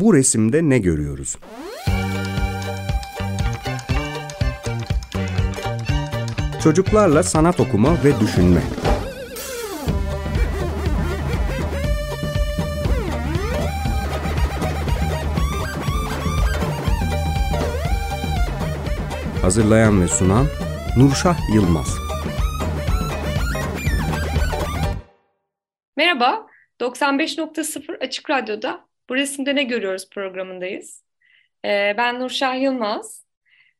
Bu resimde ne görüyoruz? Çocuklarla sanat okuma ve düşünme. Hazırlayan ve sunan Nurşah Yılmaz. Merhaba, 95.0 Açık Radyo'da Bu Resimde Ne Görüyoruz programındayız. Ee, ben Nurşah Yılmaz.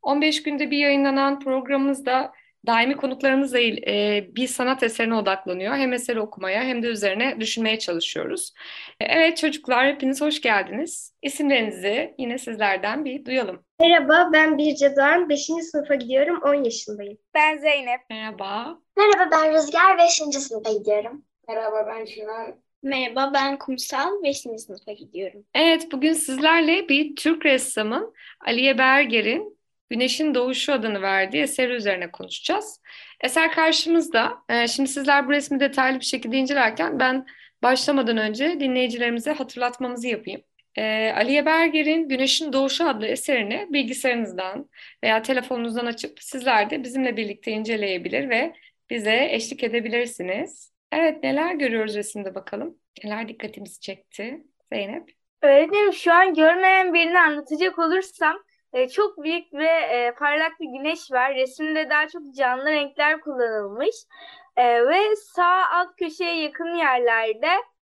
15 günde bir yayınlanan programımızda daimi konuklarımızla e, bir sanat eserine odaklanıyor. Hem eseri okumaya hem de üzerine düşünmeye çalışıyoruz. E, evet çocuklar hepiniz hoş geldiniz. İsimlerinizi yine sizlerden bir duyalım. Merhaba ben Birce Doğan. 5. sınıfa gidiyorum. 10 yaşındayım. Ben Zeynep. Merhaba. Merhaba ben Rüzgar. 5. sınıfa gidiyorum. Merhaba ben Çınar. Merhaba ben Kumsal. 5. sınıfa gidiyorum. Evet bugün sizlerle bir Türk ressamın Aliye Berger'in Güneşin Doğuşu adını verdiği eseri üzerine konuşacağız. Eser karşımızda. Ee, şimdi sizler bu resmi detaylı bir şekilde incelerken ben başlamadan önce dinleyicilerimize hatırlatmamızı yapayım. Ee, Aliye Berger'in Güneşin Doğuşu adlı eserini bilgisayarınızdan veya telefonunuzdan açıp sizler de bizimle birlikte inceleyebilir ve bize eşlik edebilirsiniz. Evet neler görüyoruz resimde bakalım. Neler dikkatimizi çekti Zeynep? Öğretmenim şu an görmeyen birini anlatacak olursam e, çok büyük ve e, parlak bir güneş var. Resimde daha çok canlı renkler kullanılmış. E, ve sağ alt köşeye yakın yerlerde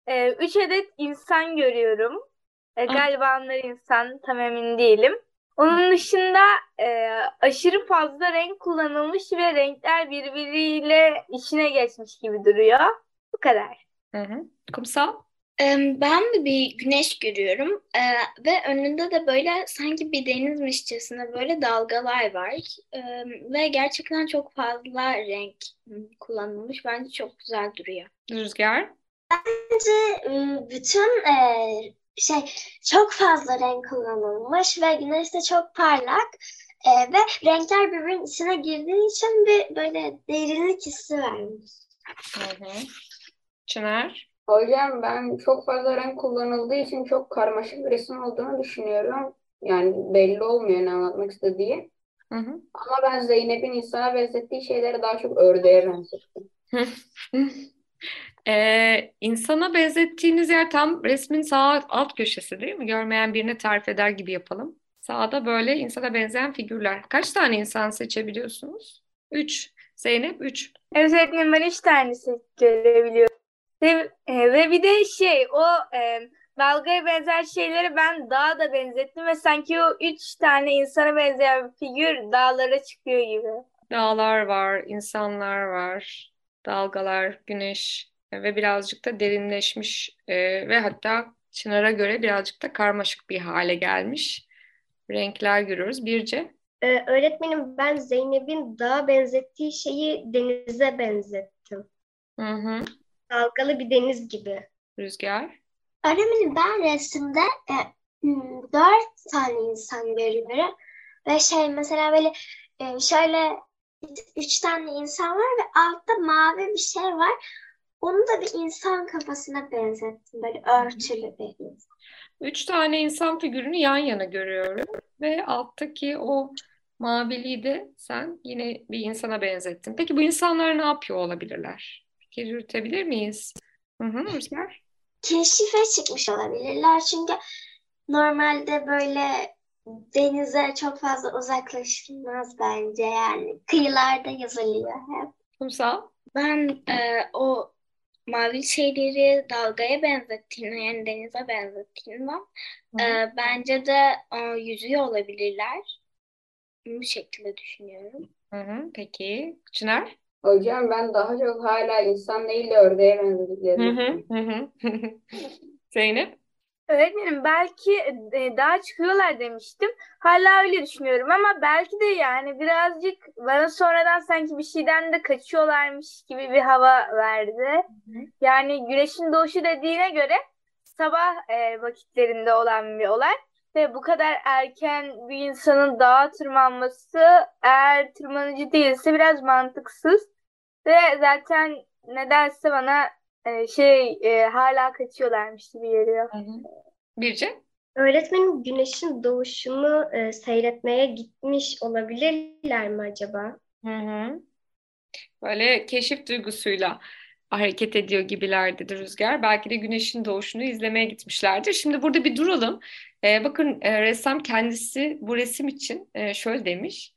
e, üç adet insan görüyorum. E, galiba onlar insan tam emin değilim. Onun dışında e, aşırı fazla renk kullanılmış ve renkler birbiriyle içine geçmiş gibi duruyor. Bu kadar. Hı hı. Kumsal? Ben de bir güneş görüyorum ve önünde de böyle sanki bir denizmişçesine böyle dalgalar var ve gerçekten çok fazla renk kullanılmış. Bence çok güzel duruyor. Rüzgar? Bence bütün şey çok fazla renk kullanılmış ve güneş de çok parlak ve renkler birbirinin içine girdiği için bir böyle derinlik hissi vermiş. Hı hı. Çınar? Hocam ben çok fazla renk kullanıldığı için çok karmaşık bir resim olduğunu düşünüyorum. Yani belli olmuyor ne anlatmak istediği. Hı hı. Ama ben Zeynep'in insana benzettiği şeyleri daha çok ördeğe benzettim. Ee, insana benzettiğiniz yer tam resmin sağ alt köşesi değil mi? Görmeyen birine tarif eder gibi yapalım. Sağda böyle insana benzeyen figürler. Kaç tane insan seçebiliyorsunuz? Üç. Zeynep üç. Evet öğretmenim ben üç tane görebiliyorum. Ve, e, ve bir de şey o e, dalgaya benzer şeyleri ben dağa da benzettim ve sanki o üç tane insana benzeyen figür dağlara çıkıyor gibi. Dağlar var, insanlar var, dalgalar, güneş ve birazcık da derinleşmiş e, ve hatta Çınar'a göre birazcık da karmaşık bir hale gelmiş. Renkler görüyoruz. Birce? Ee, öğretmenim ben Zeynep'in dağa benzettiği şeyi denize benzettim. Hı hı. Dalgalı bir deniz gibi. Rüzgar? Öğretmenim ben resimde e, dört tane insan görüyorum. Ve şey mesela böyle e, şöyle üç tane insan var ve altta mavi bir şey var. Onu da bir insan kafasına benzettim. Böyle örtülü bir insan. Üç tane insan figürünü yan yana görüyorum. Ve alttaki o maviliği de sen yine bir insana benzettin. Peki bu insanlar ne yapıyor olabilirler? Fikir yürütebilir miyiz? Hı hı, Rüzgar. Keşife çıkmış olabilirler. Çünkü normalde böyle denize çok fazla uzaklaşılmaz bence yani. Kıyılarda yazılıyor hep. Kumsal? Ben e, o mavi şeyleri dalgaya benzettiğini yani denize benzettiğini e, bence de e, yüzüyor olabilirler. Bu şekilde düşünüyorum. Hı hı, peki. Çınar? Hocam ben daha çok hala insan değil de ördeğe benzediklerini Zeynep? Öğretmenim belki e, daha çıkıyorlar demiştim. Hala öyle düşünüyorum ama belki de yani birazcık bana sonradan sanki bir şeyden de kaçıyorlarmış gibi bir hava verdi. Yani güneşin doğuşu dediğine göre sabah e, vakitlerinde olan bir olay ve bu kadar erken bir insanın dağa tırmanması eğer tırmanıcı değilse biraz mantıksız. Ve zaten nedense bana e, şey e, hala kaçıyorlarmış gibi geliyor. Birce? Öğretmenim güneşin doğuşunu e, seyretmeye gitmiş olabilirler mi acaba? Hı hı. Böyle keşif duygusuyla hareket ediyor gibilerdi Rüzgar. Belki de güneşin doğuşunu izlemeye gitmişlerdir. Şimdi burada bir duralım. Ee, bakın e, ressam kendisi bu resim için e, şöyle demiş.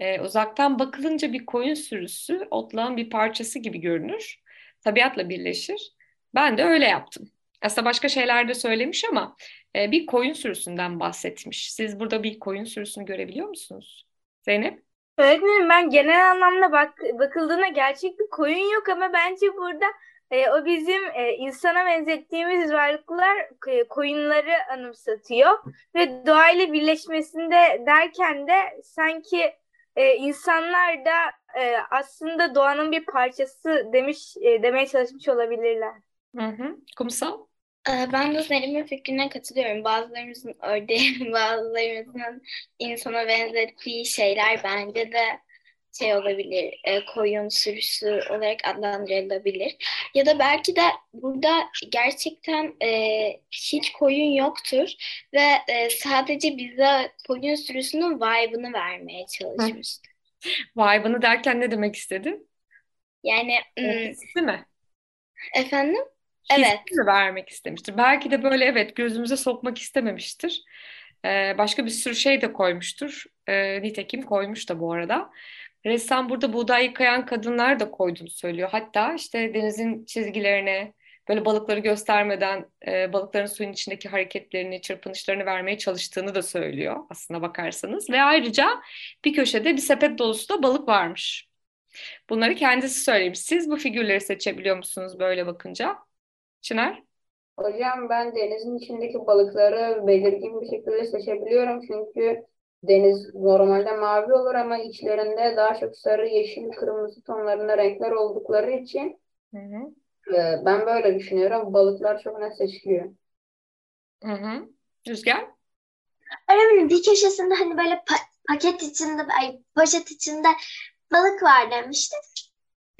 E, uzaktan bakılınca bir koyun sürüsü otlağın bir parçası gibi görünür. Tabiatla birleşir. Ben de öyle yaptım. Aslında başka şeyler de söylemiş ama e, bir koyun sürüsünden bahsetmiş. Siz burada bir koyun sürüsünü görebiliyor musunuz? Zeynep? Öğretmenim ben genel anlamda bak bakıldığında gerçek bir koyun yok ama bence burada e, o bizim e, insana benzettiğimiz varlıklar e, koyunları anımsatıyor ve doğayla birleşmesinde derken de sanki e, insanlar da e, aslında doğanın bir parçası demiş e, demeye çalışmış olabilirler. Hı hı. Kumsal? Ee, Ben de Zeynep'in fikrine katılıyorum. Bazılarımızın ördeği, bazılarımızın insana benzettiği şeyler bence de şey olabilir, e, koyun sürüsü olarak adlandırılabilir. Ya da belki de burada gerçekten e, hiç koyun yoktur ve e, sadece bize koyun sürüsünün vibe'ını vermeye çalışmıştır. Vibe'ını derken ne demek istedin? Yani ım, Hissi mi? efendim? Hissi Evet. mi vermek istemiştir? Belki de böyle evet gözümüze sokmak istememiştir. Ee, başka bir sürü şey de koymuştur. Ee, nitekim koymuş da bu arada. Ressam burada buğday yıkayan kadınlar da koyduğunu söylüyor. Hatta işte denizin çizgilerine böyle balıkları göstermeden e, balıkların suyun içindeki hareketlerini, çırpınışlarını vermeye çalıştığını da söylüyor aslına bakarsanız. Ve ayrıca bir köşede bir sepet dolusu da balık varmış. Bunları kendisi söylemiş. Siz bu figürleri seçebiliyor musunuz böyle bakınca? Çınar? Hocam ben denizin içindeki balıkları belirgin bir şekilde seçebiliyorum. Çünkü deniz normalde mavi olur ama içlerinde daha çok sarı, yeşil, kırmızı tonlarında renkler oldukları için Hı hı. e, ben böyle düşünüyorum. Balıklar çok net seçiliyor. Hı hı. Rüzgar? Öğretmenim bir köşesinde hani böyle pa- paket içinde, ay, poşet içinde balık var demişti.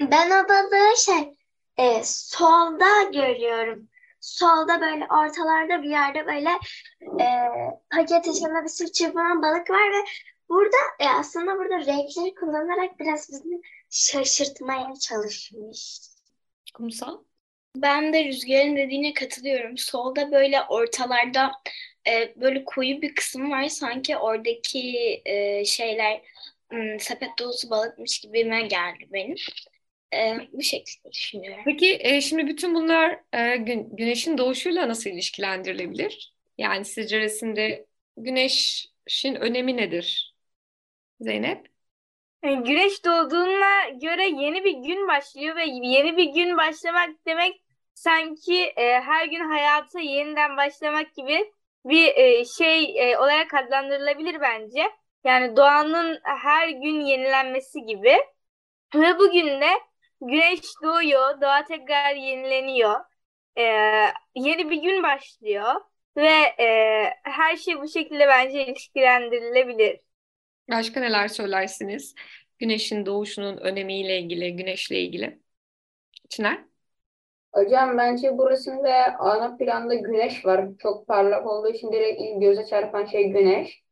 Ben o balığı şey e, solda görüyorum. Solda böyle ortalarda bir yerde böyle e, paket içinde bir sürü çırpınan balık var ve burada e, aslında burada renkleri kullanarak biraz bizi şaşırtmaya çalışmış. Kumsal? Ben de Rüzgar'ın dediğine katılıyorum. Solda böyle ortalarda e, böyle koyu bir kısım var. Sanki oradaki e, şeyler sepet dolusu balıkmış gibime geldi benim. E, bu şekilde düşünüyorum. Peki e, şimdi bütün bunlar e, gün- güneşin doğuşuyla nasıl ilişkilendirilebilir? Yani sizce resimde güneşin önemi nedir? Zeynep? Yani güneş doğduğuna göre yeni bir gün başlıyor ve yeni bir gün başlamak demek sanki e, her gün hayata yeniden başlamak gibi bir e, şey e, olarak adlandırılabilir bence. Yani doğanın her gün yenilenmesi gibi. Ve bugün de güneş doğuyor, doğa tekrar yenileniyor. E, yeni bir gün başlıyor ve e, her şey bu şekilde bence ilişkilendirilebilir. Başka neler söylersiniz? Güneşin doğuşunun önemiyle ilgili, güneşle ilgili. Çınar? Hocam bence bu resimde ana planda güneş var. Çok parlak olduğu için direkt ilk göze çarpan şey güneş.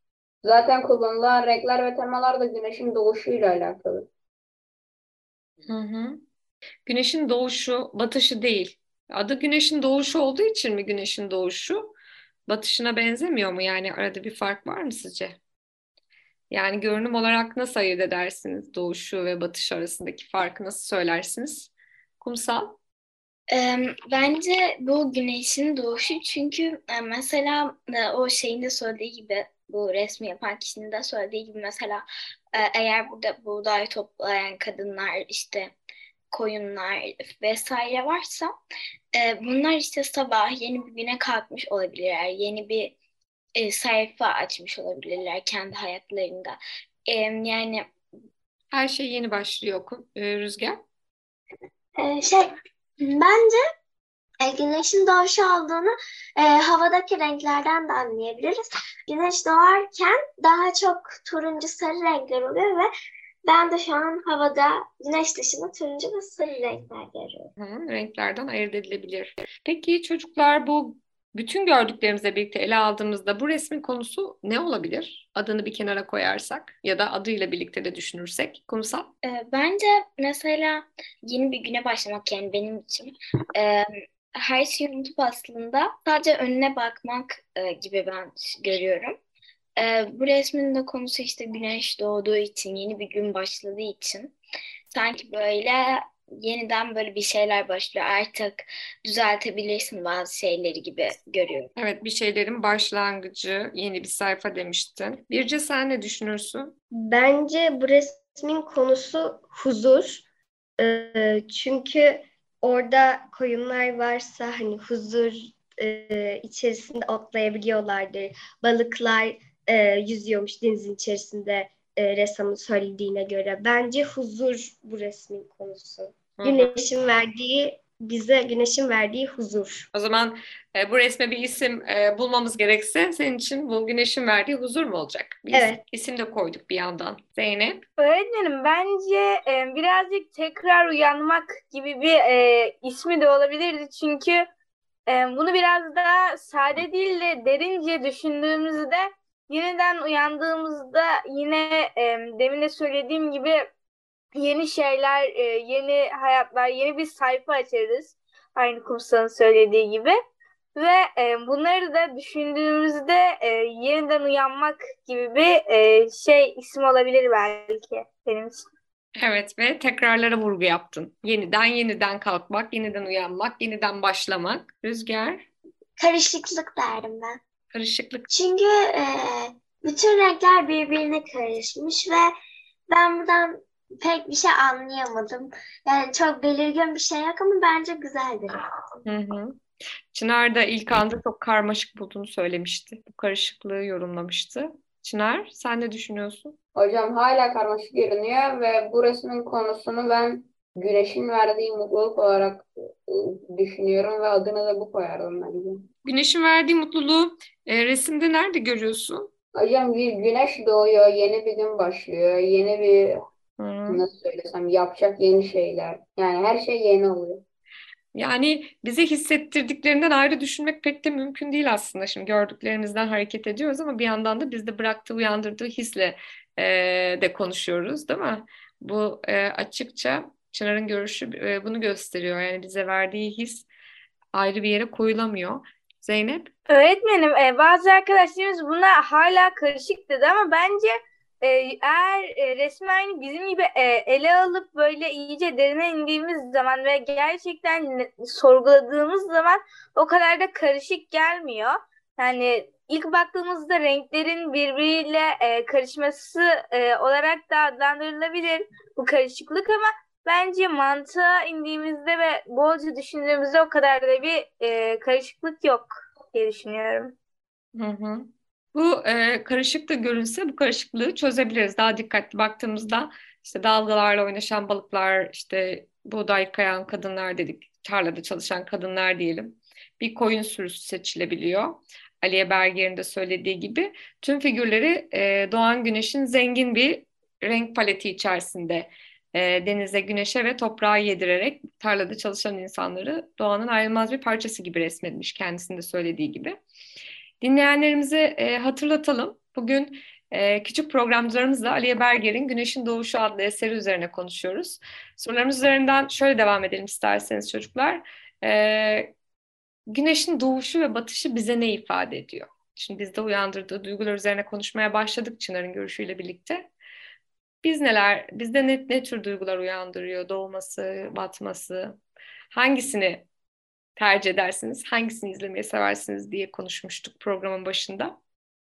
Zaten kullanılan renkler ve temalar da güneşin doğuşuyla alakalı. Hı hı. Güneşin doğuşu, batışı değil. Adı güneşin doğuşu olduğu için mi güneşin doğuşu? Batışına benzemiyor mu? Yani arada bir fark var mı sizce? Yani görünüm olarak nasıl ayırt edersiniz doğuşu ve batış arasındaki farkı nasıl söylersiniz? Kumsal? Bence bu güneşin doğuşu çünkü e, mesela e, o şeyin de söylediği gibi bu resmi yapan kişinin de söylediği gibi mesela e, eğer burada buğday toplayan kadınlar işte koyunlar vesaire varsa e, bunlar işte sabah yeni bir güne kalkmış olabilirler. Yeni bir e, sayfa açmış olabilirler kendi hayatlarında. E, yani Her şey yeni başlıyor e, Rüzgar. E, şey bence e, güneşin doğuşu olduğunu e, havadaki renklerden de anlayabiliriz. Güneş doğarken daha çok turuncu sarı renkler oluyor ve ben de şu an havada güneş dışında turuncu ve sarı renkler görüyorum. Hı, renklerden ayırt edilebilir. Peki çocuklar bu bütün gördüklerimizle birlikte ele aldığımızda bu resmin konusu ne olabilir? Adını bir kenara koyarsak ya da adıyla birlikte de düşünürsek. Kumsal? Ee, bence mesela yeni bir güne başlamak yani benim için e, her şeyi unutup aslında sadece önüne bakmak e, gibi ben görüyorum. E, bu resmin de konusu işte güneş doğduğu için, yeni bir gün başladığı için sanki böyle yeniden böyle bir şeyler başlıyor. Artık düzeltebilirsin bazı şeyleri gibi görüyorum. Evet bir şeylerin başlangıcı, yeni bir sayfa demiştin. Birce sen ne düşünürsün? Bence bu resmin konusu huzur. Ee, çünkü orada koyunlar varsa hani huzur e, içerisinde otlayabiliyorlardır. Balıklar e, yüzüyormuş denizin içerisinde e, ressamın söylediğine göre. Bence huzur bu resmin konusu. Hı hı. Güneşin verdiği bize güneşin verdiği huzur. O zaman e, bu resme bir isim e, bulmamız gerekse senin için bu güneşin verdiği huzur mu olacak? Bir Evet. isim de koyduk bir yandan. Zeynep? Öğretmenim bence e, birazcık tekrar uyanmak gibi bir e, ismi de olabilirdi. Çünkü e, bunu biraz daha sade değil de derince düşündüğümüzde yeniden uyandığımızda yine e, demin de söylediğim gibi yeni şeyler, e, yeni hayatlar, yeni bir sayfa açarız. Aynı Kumsal'ın söylediği gibi. Ve e, bunları da düşündüğümüzde e, yeniden uyanmak gibi bir e, şey isim olabilir belki benim için. Evet ve tekrarlara vurgu yaptın. Yeniden yeniden kalkmak, yeniden uyanmak, yeniden başlamak. Rüzgar, Karışıklık derdim ben. Karışıklık. Çünkü e, bütün renkler birbirine karışmış ve ben buradan pek bir şey anlayamadım. Yani çok belirgin bir şey yok ama bence güzeldir. Hı hı. Çınar da ilk anda çok karmaşık bulduğunu söylemişti. Bu karışıklığı yorumlamıştı. Çınar, sen ne düşünüyorsun? Hocam hala karmaşık görünüyor ve bu resmin konusunu ben güneşin verdiği mutluluk olarak e, düşünüyorum ve adını da bu koyardım bence. Güneşin verdiği mutluluğu e, resimde nerede görüyorsun? Hocam bir güneş doğuyor, yeni bir gün başlıyor, yeni bir Hı. nasıl söylesem yapacak yeni şeyler. Yani her şey yeni oluyor. Yani bize hissettirdiklerinden ayrı düşünmek pek de mümkün değil aslında. Şimdi gördüklerimizden hareket ediyoruz ama bir yandan da bizde bıraktığı, uyandırdığı hisle e, de konuşuyoruz, değil mi? Bu e, açıkça Çınar'ın görüşü e, bunu gösteriyor. Yani bize verdiği his ayrı bir yere koyulamıyor. Zeynep? Öğretmenim, e, bazı arkadaşlarımız buna hala karışık dedi ama bence e, eğer e, resmi aynı bizim gibi ele alıp böyle iyice derine indiğimiz zaman ve gerçekten sorguladığımız zaman o kadar da karışık gelmiyor. Yani ilk baktığımızda renklerin birbiriyle e, karışması olarak da adlandırılabilir bu karışıklık ama bence mantığa indiğimizde ve bolca düşündüğümüzde o kadar da bir e, karışıklık yok diye düşünüyorum. Hı hı. Bu e, karışık da görünse bu karışıklığı çözebiliriz. Daha dikkatli baktığımızda işte dalgalarla oynaşan balıklar, işte buğday kayan kadınlar dedik, tarlada çalışan kadınlar diyelim. Bir koyun sürüsü seçilebiliyor. Aliye Berger'in de söylediği gibi tüm figürleri e, doğan güneşin zengin bir renk paleti içerisinde e, denize, güneşe ve toprağa yedirerek tarlada çalışan insanları doğanın ayrılmaz bir parçası gibi resmetmiş kendisinin de söylediği gibi. Dinleyenlerimize e, hatırlatalım. Bugün e, küçük programcılarımızla Aliye Berger'in Güneşin Doğuşu adlı eseri üzerine konuşuyoruz. Sorularımız üzerinden şöyle devam edelim isterseniz çocuklar. E, güneşin doğuşu ve batışı bize ne ifade ediyor? Şimdi bizde uyandırdığı duygular üzerine konuşmaya başladık Çınar'ın görüşüyle birlikte. Biz neler, bizde ne, ne tür duygular uyandırıyor? Doğması, batması, hangisini tercih edersiniz? Hangisini izlemeyi seversiniz diye konuşmuştuk programın başında.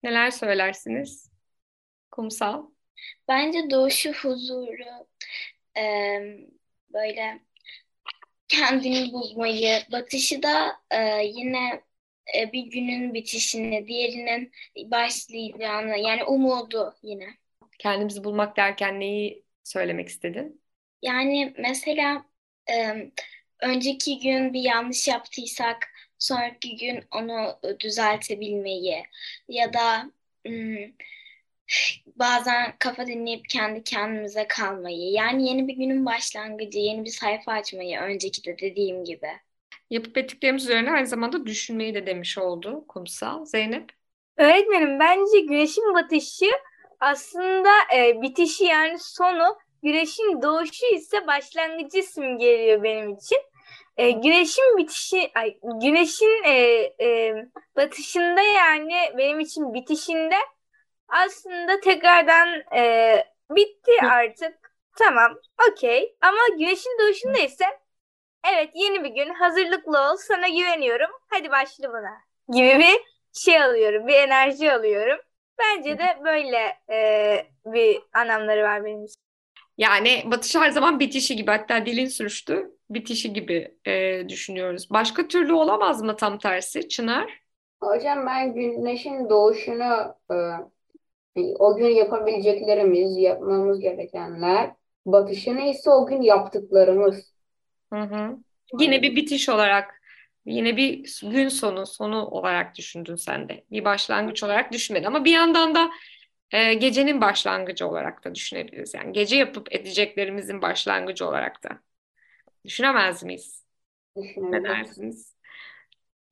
Neler söylersiniz? Kumsal. Bence doğuşu huzuru, e, böyle kendini bulmayı, batışı da e, yine e, bir günün bitişini, diğerinin başlayacağını, yani umudu yine. Kendimizi bulmak derken neyi söylemek istedin? Yani mesela e, önceki gün bir yanlış yaptıysak sonraki gün onu düzeltebilmeyi ya da bazen kafa dinleyip kendi kendimize kalmayı yani yeni bir günün başlangıcı, yeni bir sayfa açmayı önceki de dediğim gibi. yapıp ettiklerimiz üzerine aynı zamanda düşünmeyi de demiş oldu Kumsal. Zeynep? Öğretmenim bence güneşin batışı aslında e, bitişi yani sonu, güneşin doğuşu ise başlangıcı simgeliyor benim için. E, güneşin bitişi, ay, güneşin e, e, batışında yani benim için bitişinde aslında tekrardan e, bitti artık. Tamam, okey. Ama güneşin doğuşunda ise evet yeni bir gün hazırlıklı ol sana güveniyorum. Hadi başla buna gibi bir şey alıyorum, bir enerji alıyorum. Bence de böyle e, bir anlamları var benim için. Yani batış her zaman bitişi gibi hatta dilin sürüştü bitişi gibi e, düşünüyoruz. Başka türlü olamaz mı tam tersi Çınar? Hocam ben güneşin doğuşunu e, o gün yapabileceklerimiz, yapmamız gerekenler, batışını ise o gün yaptıklarımız. Hı hı. Yine bir bitiş olarak, yine bir gün sonu, sonu olarak düşündün sen de. Bir başlangıç olarak düşünmedin. Ama bir yandan da e, gecenin başlangıcı olarak da düşünebiliriz. Yani gece yapıp edeceklerimizin başlangıcı olarak da. Düşünemez miyiz? Ne dersiniz?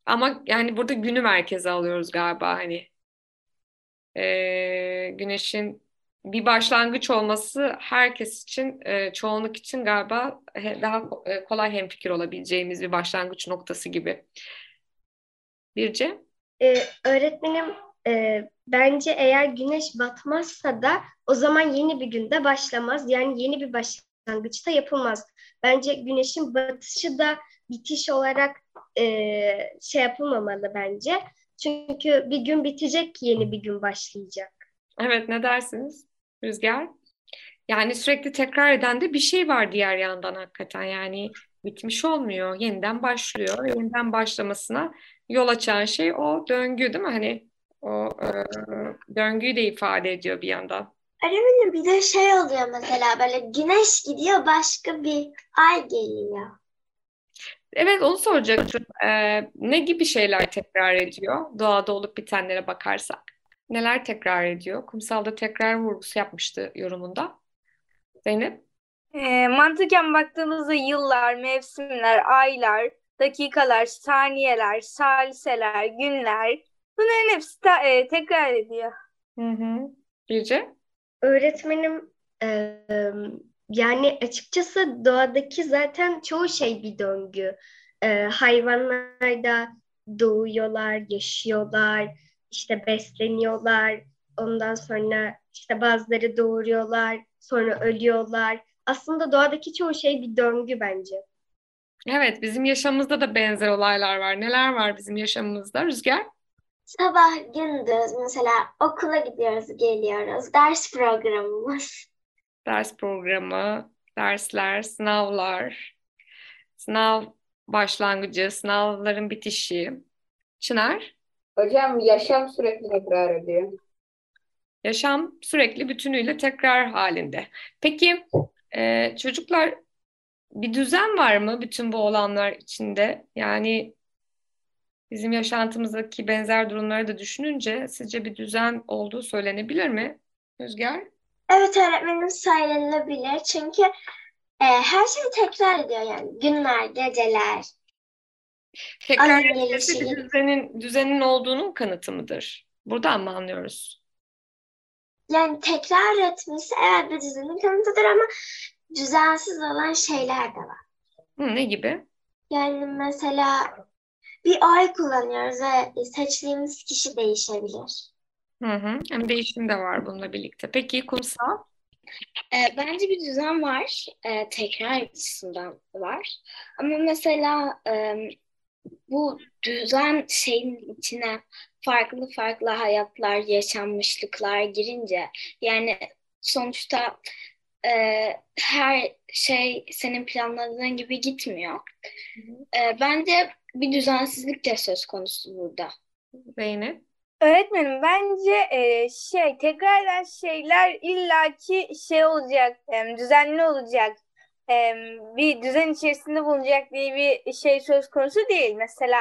Ama yani burada günü merkeze alıyoruz galiba hani. Ee, güneşin bir başlangıç olması herkes için, e, çoğunluk için galiba daha e, kolay hemfikir olabileceğimiz bir başlangıç noktası gibi. Birce? Ee, öğretmenim e, bence eğer güneş batmazsa da o zaman yeni bir günde başlamaz. Yani yeni bir başlangıçta yapılmaz. Bence güneşin batışı da bitiş olarak e, şey yapılmamalı bence. Çünkü bir gün bitecek ki yeni bir gün başlayacak. Evet ne dersiniz Rüzgar? Yani sürekli tekrar eden de bir şey var diğer yandan hakikaten. Yani bitmiş olmuyor. Yeniden başlıyor. Yeniden başlamasına yol açan şey o döngü değil mi? Hani o e, döngüyü de ifade ediyor bir yandan. Öğretmenim bir de şey oluyor mesela böyle güneş gidiyor başka bir ay geliyor. Evet onu soracaktım. Ee, ne gibi şeyler tekrar ediyor doğada olup bitenlere bakarsak? Neler tekrar ediyor? Kumsalda tekrar vurgusu yapmıştı yorumunda. Zeynep? E, mantıken baktığımızda yıllar, mevsimler, aylar, dakikalar, saniyeler, saliseler, günler bunların hepsi ta- e, tekrar ediyor. Hı hı. Birce? Öğretmenim e, yani açıkçası doğadaki zaten çoğu şey bir döngü. E, hayvanlar da doğuyorlar, yaşıyorlar, işte besleniyorlar. Ondan sonra işte bazıları doğuruyorlar, sonra ölüyorlar. Aslında doğadaki çoğu şey bir döngü bence. Evet, bizim yaşamımızda da benzer olaylar var. Neler var bizim yaşamımızda? Rüzgar? Sabah gündüz mesela okula gidiyoruz geliyoruz. Ders programımız. Ders programı, dersler, sınavlar, sınav başlangıcı, sınavların bitişi. Çınar? Hocam yaşam sürekli tekrar ediyor. Yaşam sürekli bütünüyle tekrar halinde. Peki e, çocuklar bir düzen var mı bütün bu olanlar içinde? Yani bizim yaşantımızdaki benzer durumları da düşününce sizce bir düzen olduğu söylenebilir mi? Rüzgar? Evet öğretmenim söylenebilir çünkü e, her şey tekrar ediyor yani günler, geceler. Tekrar etmesi bir gelişi. düzenin, düzenin olduğunun kanıtı mıdır? Buradan mı anlıyoruz? Yani tekrar etmesi evet bir düzenin kanıtıdır ama düzensiz olan şeyler de var. Hı, ne gibi? Yani mesela bir ay kullanıyoruz ve seçtiğimiz kişi değişebilir. Hı hı. Hem değişim de var bununla birlikte. Peki kumsal? E, bence bir düzen var. E, tekrar açısından var. Ama mesela e, bu düzen şeyin içine farklı farklı hayatlar, yaşanmışlıklar girince yani sonuçta e, her şey senin planladığın gibi gitmiyor. E, bence bir düzensizlik de söz konusu burada. Zeynep? Öğretmenim bence e, şey tekrar eden şeyler illaki şey olacak, em, düzenli olacak, em, bir düzen içerisinde bulunacak diye bir şey söz konusu değil. Mesela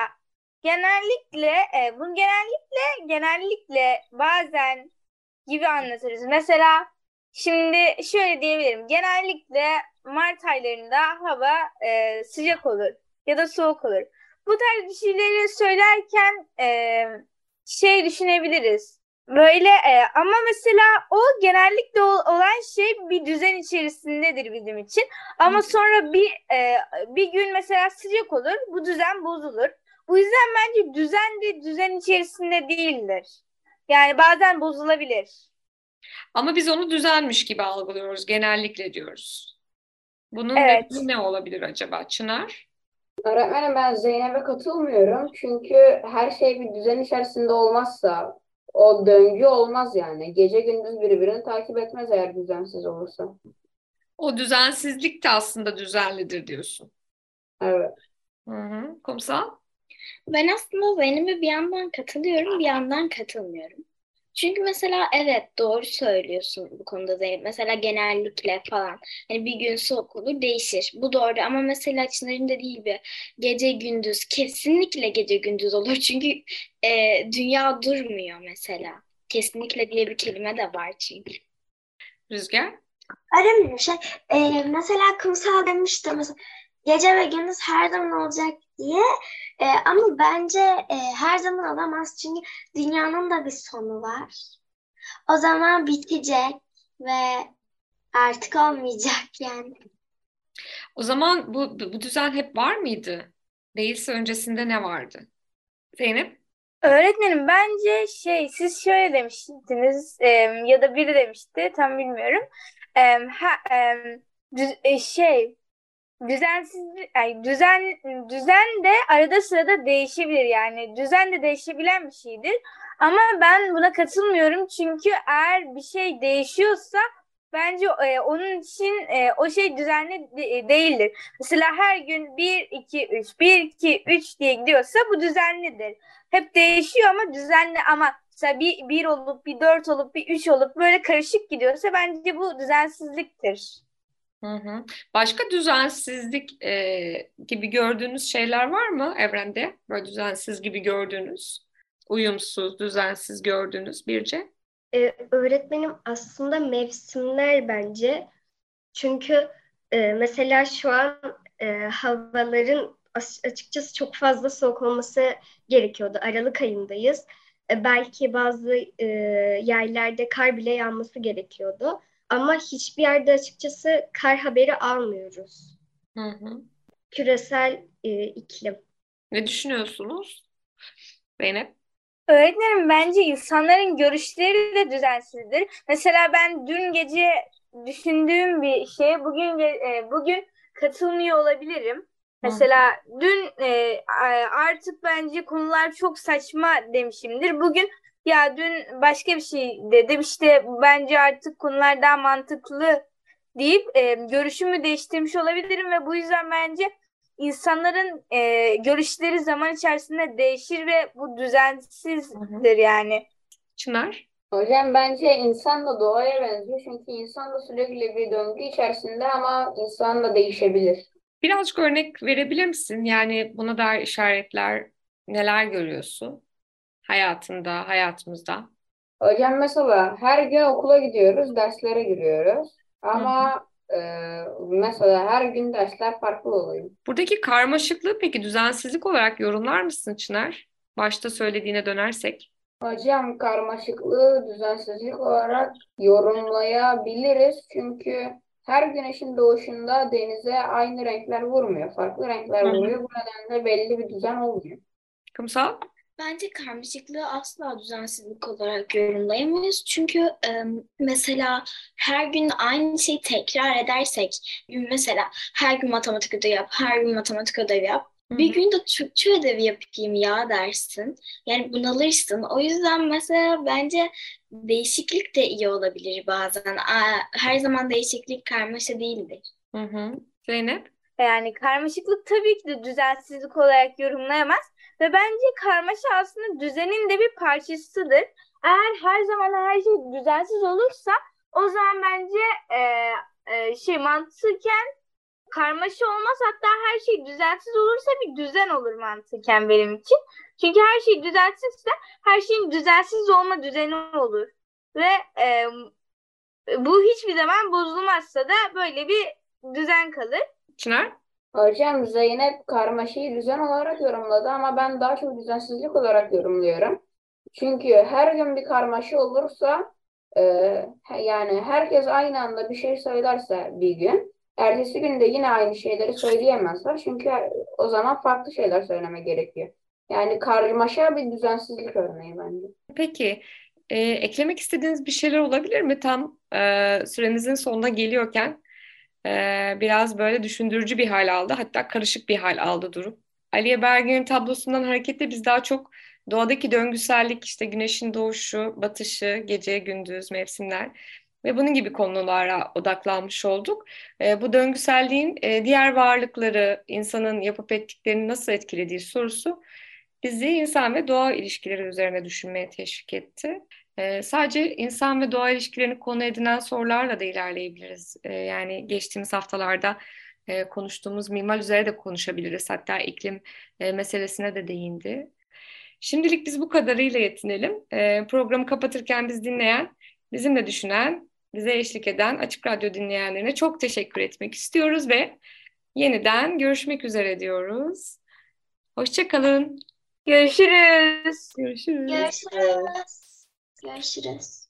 genellikle e, bunu genellikle genellikle bazen gibi anlatırız. Mesela şimdi şöyle diyebilirim. Genellikle Mart aylarında hava e, sıcak olur ya da soğuk olur. bu tarz bir şeyleri söylerken e, şey düşünebiliriz. Böyle e, ama mesela o genellikle ol- olan şey bir düzen içerisindedir bizim için. Ama sonra bir e, bir gün mesela sıcak olur, bu düzen bozulur. Bu yüzden bence düzen de düzen içerisinde değildir. Yani bazen bozulabilir. Ama biz onu düzenmiş gibi algılıyoruz, genellikle diyoruz. Bunun Evet. nedeni ne olabilir acaba Çınar? Öğretmenim ben Zeynep'e katılmıyorum. Çünkü her şey bir düzen içerisinde olmazsa o döngü olmaz yani. Gece gündüz birbirini takip etmez eğer düzensiz olursa. O düzensizlik de aslında düzenlidir diyorsun. Evet. Hı hı. Kumsal? Ben aslında Zeynep'e bir yandan katılıyorum, bir yandan katılmıyorum. Çünkü mesela evet doğru söylüyorsun bu konuda Zeynep. Mesela genellikle falan hani bir gün soğuk olur değişir. Bu doğru ama mesela Çınar'ın dediği gibi gece gündüz kesinlikle gece gündüz olur. Çünkü e, dünya durmuyor mesela. Kesinlikle diye bir kelime de var çünkü. Rüzgar? Öyle şey. e, mesela kumsal demişti mesela gece ve gündüz her zaman olacak diye. E, ama bence e, her zaman olamaz çünkü dünyanın da bir sonu var. O zaman bitecek ve artık olmayacak yani. O zaman bu, bu düzen hep var mıydı? Değilse öncesinde ne vardı? Zeynep? Öğretmenim bence şey siz şöyle demiştiniz e, ya da biri demişti tam bilmiyorum. E, ha, e, düz- e, şey düzensiz ay, düzen düzen de arada sırada değişebilir yani düzen de değişebilen bir şeydir. Ama ben buna katılmıyorum çünkü eğer bir şey değişiyorsa bence e, onun için e, o şey düzenli de- değildir. Mesela her gün 1 2 3 1 2 3 diye gidiyorsa bu düzenlidir hep değişiyor ama düzenli ama mesela bir, bir olup bir dört olup bir üç olup böyle karışık gidiyorsa bence bu düzensizliktir. Hı hı. Başka düzensizlik e, gibi gördüğünüz şeyler var mı evrende? Böyle düzensiz gibi gördüğünüz, uyumsuz, düzensiz gördüğünüz Birce? Ee, öğretmenim aslında mevsimler bence. Çünkü e, mesela şu an e, havaların as- açıkçası çok fazla soğuk olması gerekiyordu. Aralık ayındayız. E, belki bazı e, yerlerde kar bile yağması gerekiyordu. Ama hiçbir yerde açıkçası kar haberi almıyoruz. Hı hı. Küresel e, iklim. Ne düşünüyorsunuz? Zeynep? Öğretmenim bence insanların görüşleri de düzensizdir. Mesela ben dün gece düşündüğüm bir şeye bugün e, bugün katılmıyor olabilirim. Mesela dün e, artık bence konular çok saçma demişimdir. Bugün ya dün başka bir şey dedim işte bence artık konular daha mantıklı deyip e, görüşümü değiştirmiş olabilirim ve bu yüzden bence insanların e, görüşleri zaman içerisinde değişir ve bu düzensizdir yani. Çınar? Hocam bence insan da doğaya benziyor. Çünkü insan da sürekli bir döngü içerisinde ama insan da değişebilir. Birazcık örnek verebilir misin? Yani buna dair işaretler neler görüyorsun hayatında, hayatımızda? Hocam mesela her gün okula gidiyoruz, derslere giriyoruz. Ama e, mesela her gün dersler farklı oluyor. Buradaki karmaşıklığı peki düzensizlik olarak yorumlar mısın Çınar? Başta söylediğine dönersek. Hocam karmaşıklığı düzensizlik olarak yorumlayabiliriz. Çünkü her güneşin doğuşunda denize aynı renkler vurmuyor. Farklı renkler vuruyor. Bu nedenle belli bir düzen olmuyor. Kumsal? Bence karmaşıklığı asla düzensizlik olarak yorumlayamayız. Çünkü e, mesela her gün aynı şeyi tekrar edersek, mesela her gün matematik ödevi yap, her gün matematik ödevi yap. Hı Bir gün de Türkçe ödevi yapayım ya dersin. Yani bunalırsın. O yüzden mesela bence değişiklik de iyi olabilir bazen. Aa, Her zaman değişiklik karmaşa değildir. Hı hı. Zeynep? Yani karmaşıklık tabii ki de düzensizlik olarak yorumlayamaz ve bence karmaşa aslında düzenin de bir parçasıdır. Eğer her zaman her şey düzensiz olursa o zaman bence e, e, şey mantıken karmaşa olmaz hatta her şey düzensiz olursa bir düzen olur mantıken benim için. Çünkü her şey düzensizse her şeyin düzensiz olma düzeni olur ve e, bu hiçbir zaman bozulmazsa da böyle bir düzen kalır. Çınar? Hocam Zeynep karmaşayı düzen olarak yorumladı ama ben daha çok düzensizlik olarak yorumluyorum. Çünkü her gün bir karmaşa olursa e, yani herkes aynı anda bir şey söylerse bir gün ertesi gün de yine aynı şeyleri söyleyemezler. Çünkü o zaman farklı şeyler söyleme gerekiyor. Yani karmaşa bir düzensizlik örneği bence. Peki, e, eklemek istediğiniz bir şeyler olabilir mi? Tam e, süremizin sonuna geliyorken e, biraz böyle düşündürücü bir hal aldı. Hatta karışık bir hal aldı durum. Aliye Bergen'in tablosundan hareketle biz daha çok doğadaki döngüsellik, işte güneşin doğuşu, batışı, gece, gündüz, mevsimler ve bunun gibi konulara odaklanmış olduk. E, bu döngüselliğin e, diğer varlıkları, insanın yapıp ettiklerini nasıl etkilediği sorusu bizi insan ve doğa ilişkileri üzerine düşünmeye teşvik etti. Ee, sadece insan ve doğa ilişkilerini konu edinen sorularla da ilerleyebiliriz. Ee, yani geçtiğimiz haftalarda e, konuştuğumuz mimar üzere de konuşabiliriz. Hatta iklim e, meselesine de değindi. Şimdilik biz bu kadarıyla yetinelim. E, programı kapatırken biz dinleyen, bizimle düşünen, bize eşlik eden Açık Radyo dinleyenlerine çok teşekkür etmek istiyoruz ve yeniden görüşmek üzere diyoruz. Hoşçakalın. Görüşürüz. Görüşürüz. Görüşürüz. Görüşürüz.